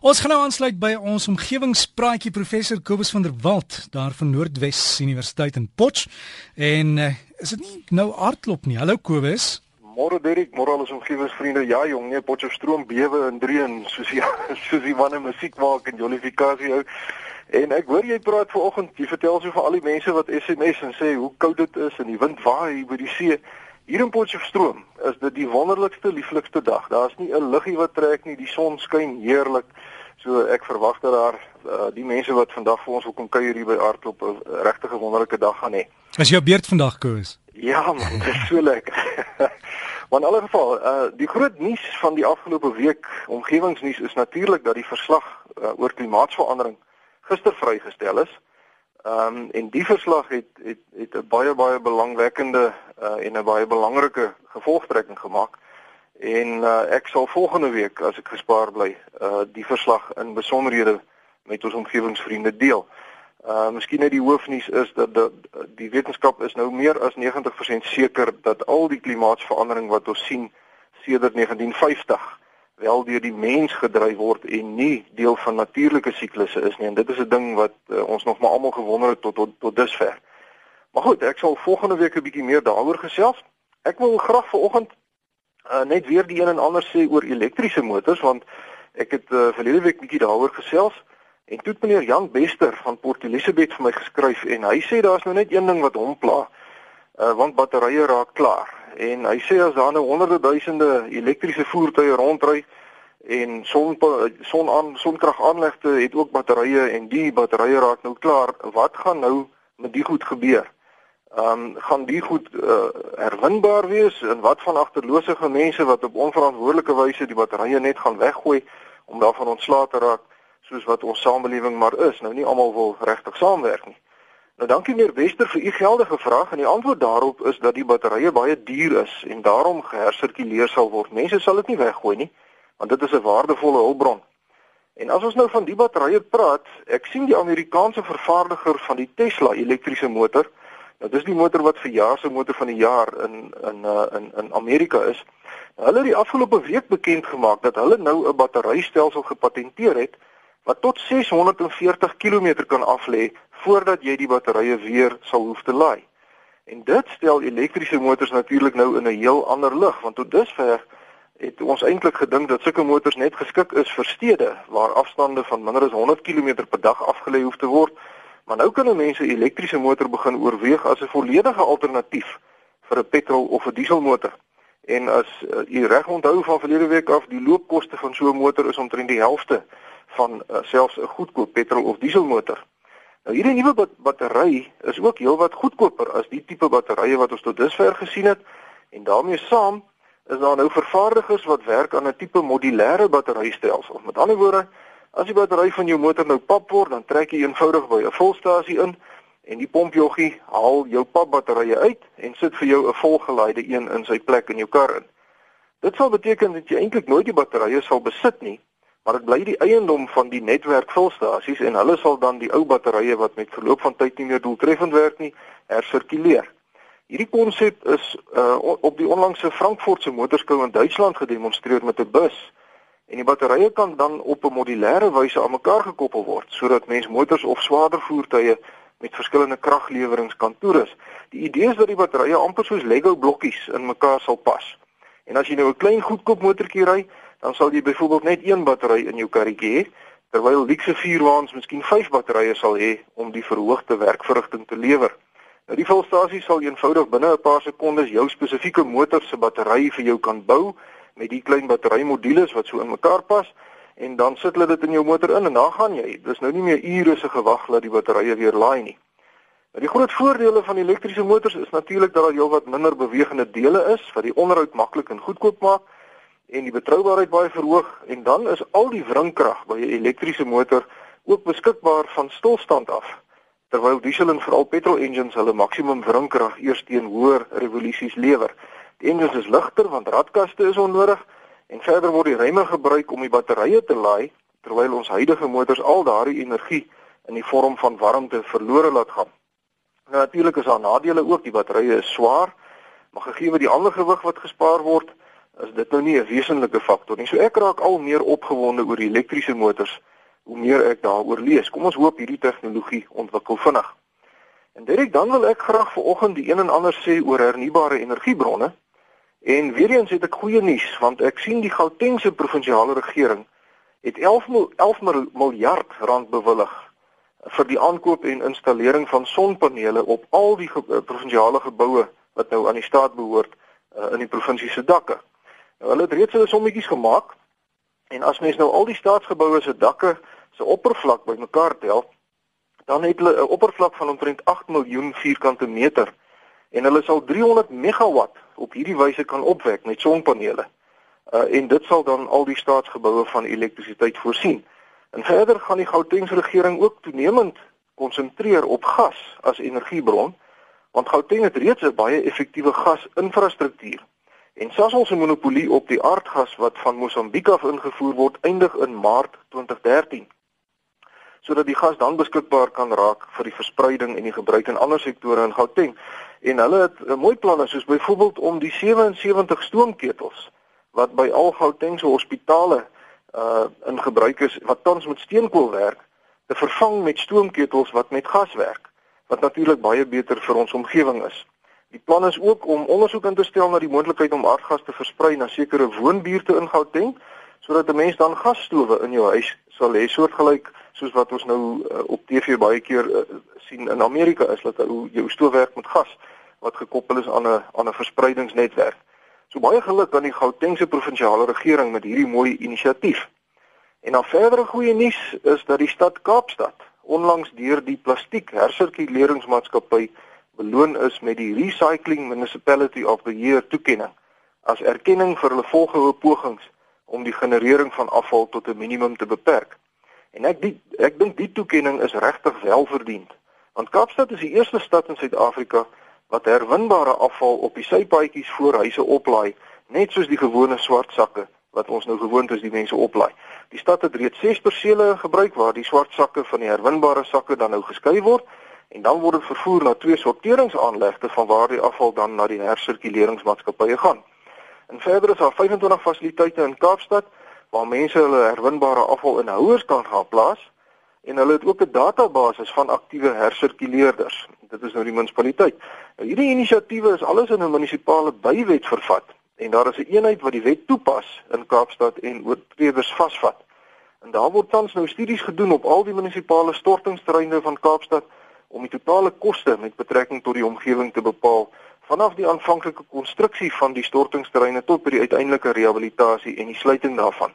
Ons gaan nou aansluit by ons omgewingspraatjie professor Kobus van der Walt daar van Noordwes Universiteit in Potch. En uh, is dit nie nou aardklop nie? Hallo Kobus. Môre Derek, môre al ons omgewingsvriende. Ja jong, nee, Potchefstroom bewe in dreun soos jy soos jy wanneer musiek maak en jolifikasie hou. En ek hoor jy praat vanoggend, jy vertel so vir al die mense wat SMS en sê hoe koud dit is en die wind waai by die see. Hier in Potchefstroom is dit die wonderlikste, lieflikste dag. Daar's nie 'n liggie wat trek nie, die son skyn heerlik. So ek verwag dat daar uh, die mense wat vandag vir ons wil kom kuier hier by Aardklop 'n regtig wonderlike dag gaan hê. Is jou beurt vandag koes? Ja man, dit is so lekker. maar in alle geval, uh, die groot nuus van die afgelope week, omgewingsnuus is natuurlik dat die verslag uh, oor klimaatsverandering gister vrygestel is. Ehm um, en die verslag het het het 'n baie baie belangwekkende uh, en 'n baie belangrike gevolgtrekking gemaak. En uh, ek sal volgende week as ek gespaar bly, uh die verslag in besonderhede met ons omgewingsvriende deel. Uh miskien net die hoofnuus is dat die, die wetenskap is nou meer as 90% seker dat al die klimaatsverandering wat ons sien sedert 1950 wel deur die mens gedryf word en nie deel van natuurlike siklusse is nie en dit is 'n ding wat uh, ons nog maar almal gewonder het tot tot tot dusver. Maar goed, ek sal volgende week 'n bietjie meer daaroor gesels. Ek wil graag vanoggend uh, net weer die een en ander sê oor elektriese motors want ek het uh, verlede week bietjie daaroor gesels en toe het meneer Jan Bester van Port Elizabeth vir my geskryf en hy sê daar's nou net een ding wat hom pla uh, want batterye raak klaar. En hy sê as daar nou honderde duisende elektriese voertuie rondry en son son aan sonkrag aanlegte het ook batterye en die batterye raak nou klaar wat gaan nou met die goed gebeur ehm um, gaan die goed uh, herwinbaar wees en wat van agterlose mense wat op onverantwoordelike wyse die batterye net gaan weggooi om daarvan ontslae te raak soos wat ons samelewing maar is nou nie almal wil regtig saamwerk nie Nou dankie meneer Wester vir u geldige vraag en die antwoord daarop is dat die batterye baie duur is en daarom gehersirkuleer sal word. Mense sal dit nie weggooi nie want dit is 'n waardevolle hulpbron. En as ons nou van die batterye praat, ek sien die Amerikaanse vervaardiger van die Tesla elektriese motor. Nou dis die motor wat vir jaar se motor van die jaar in in uh, in in Amerika is. Nou, hulle het die afgelope week bekend gemaak dat hulle nou 'n batterystelsel gepatenteer het wat tot 640 km kan aflê voordat jy die batterye weer sal hoef te laai. En dit stel elektriese motors natuurlik nou in 'n heel ander lig want tot dusver het ons eintlik gedink dat sulke motors net geskik is vir stede waar afstande van minder as 100 km per dag afgelê hoef te word. Maar nou kan mense elektriese motor begin oorweeg as 'n volledige alternatief vir 'n petrol of 'n dieselmotor. En as uh, u reg onthou van verlede week af, die loopkoste van so 'n motor is omtrent die helfte van uh, selfs 'n goedkoop petrol of dieselmotor. Nou hierdie nuwe bat battery is ook heelwat goedkoper as die tipe batterye wat ons tot dusver gesien het en daarmee saam is daar nou vervaardigers wat werk aan 'n tipe modulêre batterystelsel. Met ander woorde, as die battery van jou motor nou pap word, dan trek jy eenvoudig by 'n volstasie in en die pompjoggie haal jou papbatterye uit en sit vir jou 'n volgelaaide een in sy plek in jou kar in. Dit sal beteken dat jy eintlik nooit die batterye sal besit nie, maar dit bly die eiendom van die netwerkvulstasies en hulle sal dan die ou batterye wat met verloop van tyd nie meer doeltreffend werk nie, hersirkuleer. Hierdie konsep is uh, op die onlangse Frankfurtse motorskou in Duitsland gedemonstreer met 'n bus en die batterye kan dan op 'n modulêre wyse aan mekaar gekoppel word sodat mens motors of swaarder voertuie met verskillende kraglewerings kan toerus. Die idee is dat die batterye amper soos Lego blokkies in mekaar sal pas. En as jy nou 'n klein goedkoop motortjie ry, dan sal jy byvoorbeeld net een battery in jou karretjie hê, terwyl luxe vierwaans miskien 5 batterye sal hê om die verhoogde werkverrigting te lewer. Nou die volstasie sal eenvoudig binne 'n paar sekondes jou spesifieke motor se battery vir jou kan bou met die klein batterymodules wat so in mekaar pas en dan sit hulle dit in jou motor in en dan gaan jy. Dis nou nie meer ure se gewag dat die batterye weer laai nie. Nou die groot voordele van elektriese motors is natuurlik dat daar heelwat minder bewegende dele is wat die onderhoud maklik en goedkoop maak en die betroubaarheid baie verhoog en dan is al die wringkrag by 'n elektriese motor ook beskikbaar van stilstand af. Terwyl diesel en veral petrol engines hulle maksimum wringkrag eers teen hoër revolusies lewer. Die engines is ligter want radkaste is onnodig en verder word die ruimte gebruik om die batterye te laai terwyl ons huidige motors al daardie energie in die vorm van warmte verlore laat gaan. Nou natuurlik is daar nadele ook, die batterye is swaar, maar gegee die ander gewig wat gespaar word, is dit nou nie 'n wesenlike faktor nie. So ek raak al meer opgewonde oor elektriese motors hoe meer ek daaroor lees. Kom ons hoop hierdie tegnologie ontwikkel vinnig. En Derek, dan wil ek graag vanoggend die een en ander sê oor hernubare energiebronne. En weer eens het ek goeie nuus want ek sien die Gautengse provinsiale regering het 11 11 miljard rand bewillig vir die aankoop en installering van sonpanele op al die ge provinsiale geboue wat nou aan die staat behoort uh, in die provinsie se dakke. Nou, hulle het reeds hulle sommetjies gemaak en as mens nou al die staatsgeboue se dakke se oppervlak bymekaar tel, dan het hulle 'n oppervlak van omtrent 8 miljoen vierkante meter en hulle sal 300 megawatt op hierdie wyse kan opwek met sonpanele. Uh, en dit sal dan al die staatsgeboue van elektrisiteit voorsien. En verder gaan die Gautengse regering ook toenemend konsentreer op gas as energiebron, want Gauteng het reeds 'n baie effektiewe gasinfrastruktuur. En Sasol se monopolie op die aardgas wat van Mosambiek af ingevoer word, eindig in Maart 2013. Sodat die gas dan beskikbaar kan raak vir die verspreiding en die gebruik in ander sektore in Gauteng. En hulle het 'n mooi planne soos byvoorbeeld om die 77 stoomketels wat by al Gautengse hospitale uh in gebruik is wat tans met steenkool werk te vervang met stoomketels wat met gas werk wat natuurlik baie beter vir ons omgewing is. Die plan is ook om ondersoek in te stel na die moontlikheid om aardgas te versprei na sekere woonbuurte in Gauteng sodat 'n mens dan gasstowe in jou huis sal hê soortgelyk soos wat ons nou uh, op TV baie keer uh, sien in Amerika is dat hoe jou stoof werk met gas wat gekoppel is aan 'n aan 'n verspreidingsnetwerk. So baie geluk aan die Gautengse provinsiale regering met hierdie mooi inisiatief. En dan verdere goeie nuus is dat die stad Kaapstad onlangs deur die plastiek hersirkuleringsmaatskappy beloon is met die Recycling Municipality of the Year toekenning as erkenning vir hulle volgehoue pogings om die generering van afval tot 'n minimum te beperk. En ek die, ek dink die toekenning is regtig welverdiend. Want Kaapstad is die eerste stad in Suid-Afrika wat herwinbare afval op die sypaadjies voor huise oplaai, net soos die gewone swart sakke wat ons nou gewoond is die mense oplaai. Die stad het reeds 6 persele gebruik waar die swart sakke van die herwinbare sakke dan nou geskei word en dan word dit vervoer na twee sorteringsaanlegte van waar die afval dan na die hersirkuleringsmaatskappye gaan. En verder is daar 25 fasiliteite in Kaapstad waar mense hulle herwinbare afval in houers kan gaan plaas en hulle het ook 'n database van aktiewe hersirkuleerders. Dit is nou die munisipaliteit. Nou hierdie inisiatiewe is alles in 'n munisipale bywet vervat en daar is 'n eenheid wat die wet toepas in Kaapstad en oortreders vasvat. En daar word tans nou studies gedoen op al die munisipale stortingsterreine van Kaapstad om die totale koste met betrekking tot die omgewing te bepaal vanaf die aanvanklike konstruksie van die stortingsterreine tot by die uiteindelike rehabilitasie en die sluiting daarvan.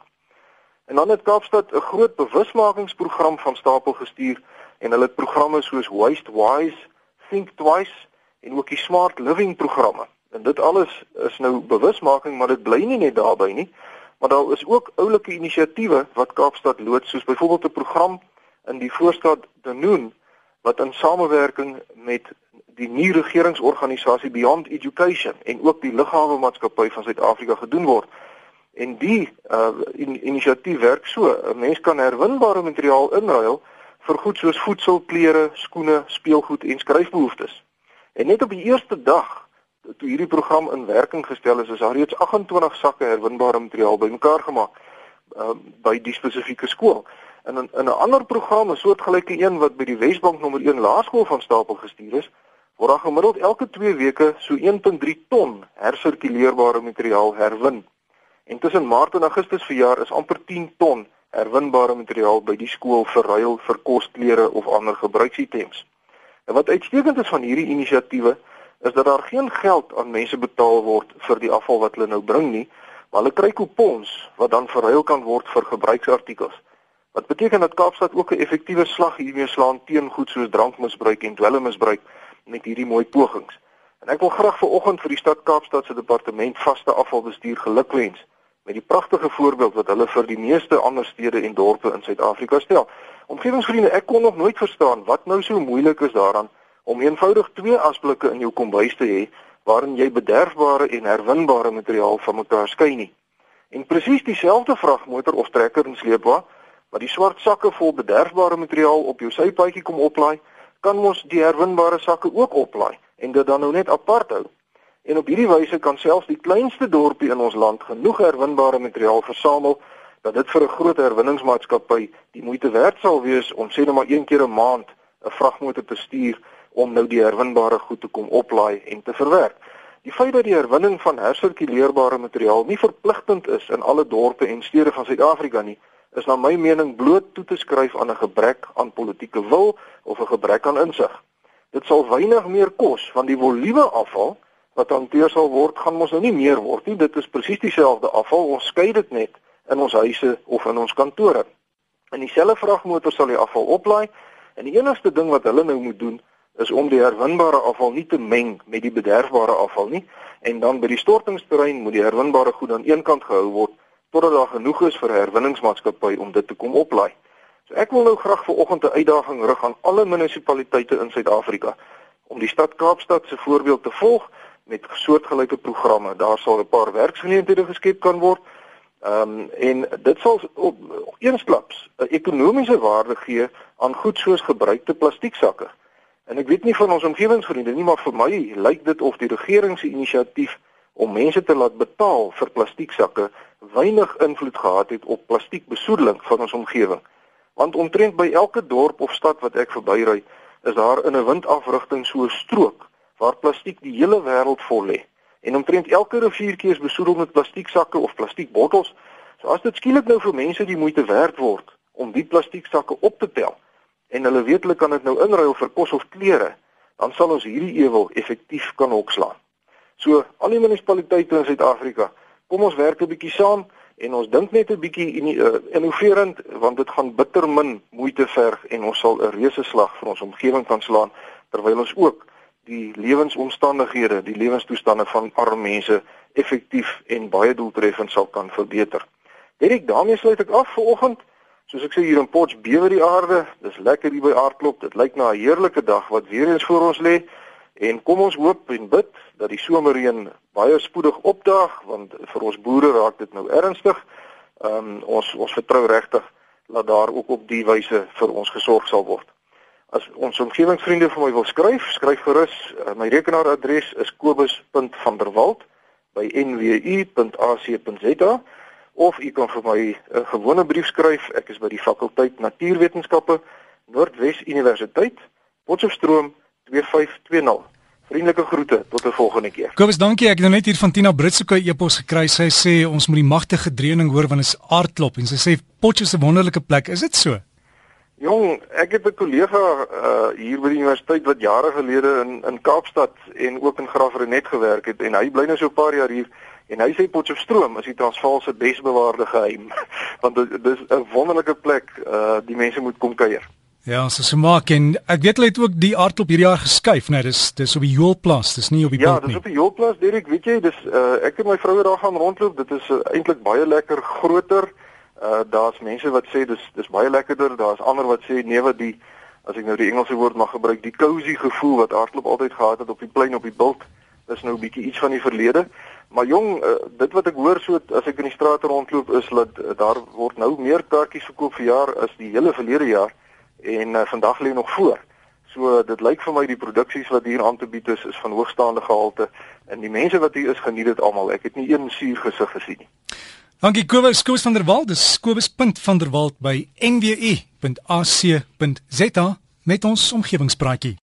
En dan het Kaapstad 'n groot bewusmakingsprogram van stapel gestuur en hulle het programme soos Waste Wise, Think Twice en ook die Smart Living programme. En dit alles is nou bewusmaking, maar dit bly nie net daarby nie, maar daar is ook oulike inisiatiewe wat Kaapstad loods soos byvoorbeeld 'n program in die voorstad Denoon wat in samewerking met die nuwe regeringsorganisasie Beyond Education en ook die lughawe maatskappy van Suid-Afrika gedoen word. En die uh in, inisiatief werk so, 'n mens kan herwinbare materiaal inruil vir goed soos voedsel, klere, skoene, speelgoed en skryfbehoeftes. En net op die eerste dag toe hierdie program in werking gestel is, is daar reeds 28 sakke herwinbare materiaal bymekaar gemaak uh by die spesifieke skool. En in, in 'n ander program, 'n soortgelyke een wat by die Wesbank nommer 1 laerskool van stapel gestuur is, word daar gemiddeld elke 2 weke so 1.3 ton hersirkuleerbare materiaal herwin. En tussen Maart en Augustus verjaar is amper 10 ton herwinbare materiaal by die skool verruil vir kosklere of ander gebruiksitems. En wat uitstekend is van hierdie inisiatiewe is dat daar geen geld aan mense betaal word vir die afval wat hulle nou bring nie, maar hulle kry kupons wat dan verruil kan word vir gebruiksartikels. Wat beteken dat Kaapstad ook 'n effektiewe slag hiermee slaan teen goed soos drankmisbruik en dwelmmisbruik met hierdie mooi pogings. En ek wil graag vir oggend vir die stad Kaapstad se departement vaste afvalbestuur gelukwens met die pragtige voorbeeld wat hulle vir die meeste ander stede en dorpe in Suid-Afrika stel. Omgewingsvriende, ek kon nog nooit verstaan wat nou so moeilik is daaraan om eenvoudig twee asblikke in jou kombuis te hê waarin jy bederfbare en herwinbare materiaal van mekaar skei nie. En presies dieselfde vragmotor of trekker en sleepwa wat die swart sakke vol bederfbare materiaal op jou sypaadjie kom oplaai, kan mos die herwinbare sakke ook oplaai en dit dan nou net apart hou. En op hierdie wyse kan selfs die kleinste dorpie in ons land genoeg herwinbare materiaal versamel dat dit vir 'n groot herwinningsmaatskappy die moeite werd sal wees om sê net maar een keer 'n maand 'n vragmotor te stuur om nou die herwinbare goed te kom oplaai en te verwerk. Die feit dat die herwinning van hersirkuleerbare materiaal nie verpligtend is in alle dorpe en stede van Suid-Afrika nie, is na my mening bloot toe te skryf aan 'n gebrek aan politieke wil of 'n gebrek aan insig. Dit sal weinig meer kos want die volume afval wat hanteer sal word, gaan mos nou nie meer word nie. Dit is presies dieselfde afval. Ons skei dit net in ons huise of in ons kantore. In dieselfde vragmotor sal die afval oplaai en die enigste ding wat hulle nou moet doen is om die herwinbare afval nie te meng met die bederfbare afval nie en dan by die stortingsterrein moet die herwinbare goed aan een kant gehou word totdat daar genoeg is vir 'n herwinningsmaatskappy om dit te kom oplaai. So ek wil nou graag vir oggend 'n uitdaging rig aan alle munisipaliteite in Suid-Afrika om die stad Kaapstad se voorbeeld te volg met soortgelyke programme. Daar sal 'n paar werksgeleenthede geskep kan word. Ehm um, en dit sal op eensklaps 'n ekonomiese waarde gee aan goed soos gebruikte plastieksakke. En ek weet nie van ons omgewingsvriende nie, maar vir my lyk dit of die regering se inisiatief om mense te laat betaal vir plastieksakke weinig invloed gehad het op plastiekbesoedeling van ons omgewing. Want omtrent by elke dorp of stad wat ek verbyry, is daar in 'n windafrigting so 'n strook waar plastiek die hele wêreld vol lê. En omtrent elke riviertjie is besoedel met plastieksakke of plastiekbottels. So as dit skielik nou vir mense die moeite werd word om die plastieksakke op te tel, en hulle weet hulle kan dit nou inruil vir kos of klere, dan sal ons hierdie ewel effektief kan hokslaan. So al die munisipaliteite in Suid-Afrika, kom ons werk 'n bietjie saam en ons dink net 'n bietjie uh, innoverend want dit gaan bitter min moeite verg en ons sal 'n reuse slag vir ons omgewing kan slaan terwyl ons ook die lewensomstandighede, die lewenstoestande van arme mense effektief en baie doeltreffend sal kan verbeter. Direk daarmee sluit ek af vir oggend. Soos ek sê hier in Potch bewe die aarde. Dis lekker hier by Aardklop. Dit lyk na 'n heerlike dag wat weer eens voor ons lê. En kom ons hoop en bid dat die somerreën baie spoedig opdaag want vir ons boere raak dit nou ernstig. Ehm um, ons ons vertrou regtig dat daar ook op die wyse vir ons gesorg sal word. As ons omgewingsvriende vir my wil skryf, skryf gerus. Uh, my rekenaaradres is kobus.vanderwalt@nwu.ac.za of u kan vir my 'n gewone brief skryf. Ek is by die fakulteit Natuurwetenskappe, Noordwes Universiteit, Potchefstroom 2520. Vriendelike groete tot 'n volgende keer. Kobus, dankie. Ek het nou net hier van Tina Brits ook 'n e-pos gekry. Sy sê ons moet die magtige dreuning hoor want dit is aardklop en sy sê Potchefstroom is 'n wonderlike plek. Is dit so? Jong, ek het 'n kollega uh, hier by die universiteit wat jare gelede in in Kaapstad en ook in Graafrenet gewerk het en hy bly nou so 'n paar jaar hier En hy sê Potchefstroom is die Transvaal se besbewaarde geheim want dit is 'n wonderlike plek uh die mense moet kom kuier. Ja, so so maak en ek weet hulle het ook die aardklop hierdie jaar geskuif, nee, dis dis op die Joelplas, dis nie op die ja, pad nie. Ja, dis op die Joelplas, Dirk, weet jy, dis uh ek en my vrou daar gaan rondloop, dit is uh, eintlik baie lekker groter. Uh daar's mense wat sê dis dis baie lekkerder, daar's ander wat sê nee wat die as ek nou die Engelse woord mag gebruik, die cozy gevoel wat aardklop altyd gehad het op die plein op die bult, is nou 'n bietjie iets van die verlede. Maar jong, uh, dit wat ek hoor so as ek in die strate rondloop is dat uh, daar word nou meer kaartjies verkoop vir jaar as die hele verlede jaar en uh, vandag lê nog voor. So dit lyk vir my die produksies wat hier aan te bied is is van hoogstaande gehalte en die mense wat hier is geniet dit almal. Ek het nie een suur gesig gesien nie. Dankie Kobus Koos van der Walt. Dis Kobus.vanderwalt by nwu.ac.za met ons omgewingspraatjie.